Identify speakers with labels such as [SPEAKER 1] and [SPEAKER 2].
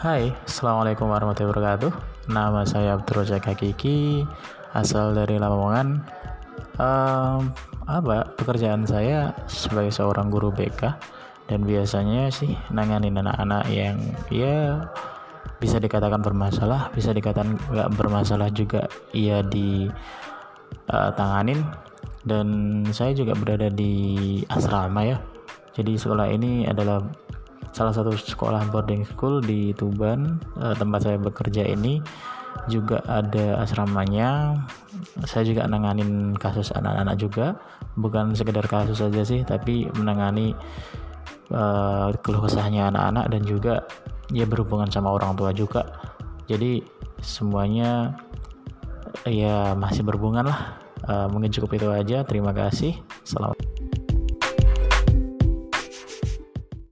[SPEAKER 1] Hai, Assalamualaikum warahmatullahi wabarakatuh. Nama saya Abdul Rojak Hakiki Asal dari Lamongan. Um, Apa, pekerjaan saya sebagai seorang guru BK Dan biasanya sih nanganin anak-anak yang ya bisa dikatakan bermasalah Bisa dikatakan nggak bermasalah juga ia di uh, tanganin. Dan saya juga berada di asrama ya. Jadi sekolah ini adalah salah satu sekolah boarding school di Tuban uh, tempat saya bekerja ini juga ada asramanya. Saya juga menangani kasus anak-anak juga. Bukan sekedar kasus saja sih tapi menangani uh, keluh kesahnya anak-anak dan juga ya berhubungan sama orang tua juga. Jadi semuanya ya masih berhubungan lah. Uh, mungkin cukup itu aja. Terima kasih. Selamat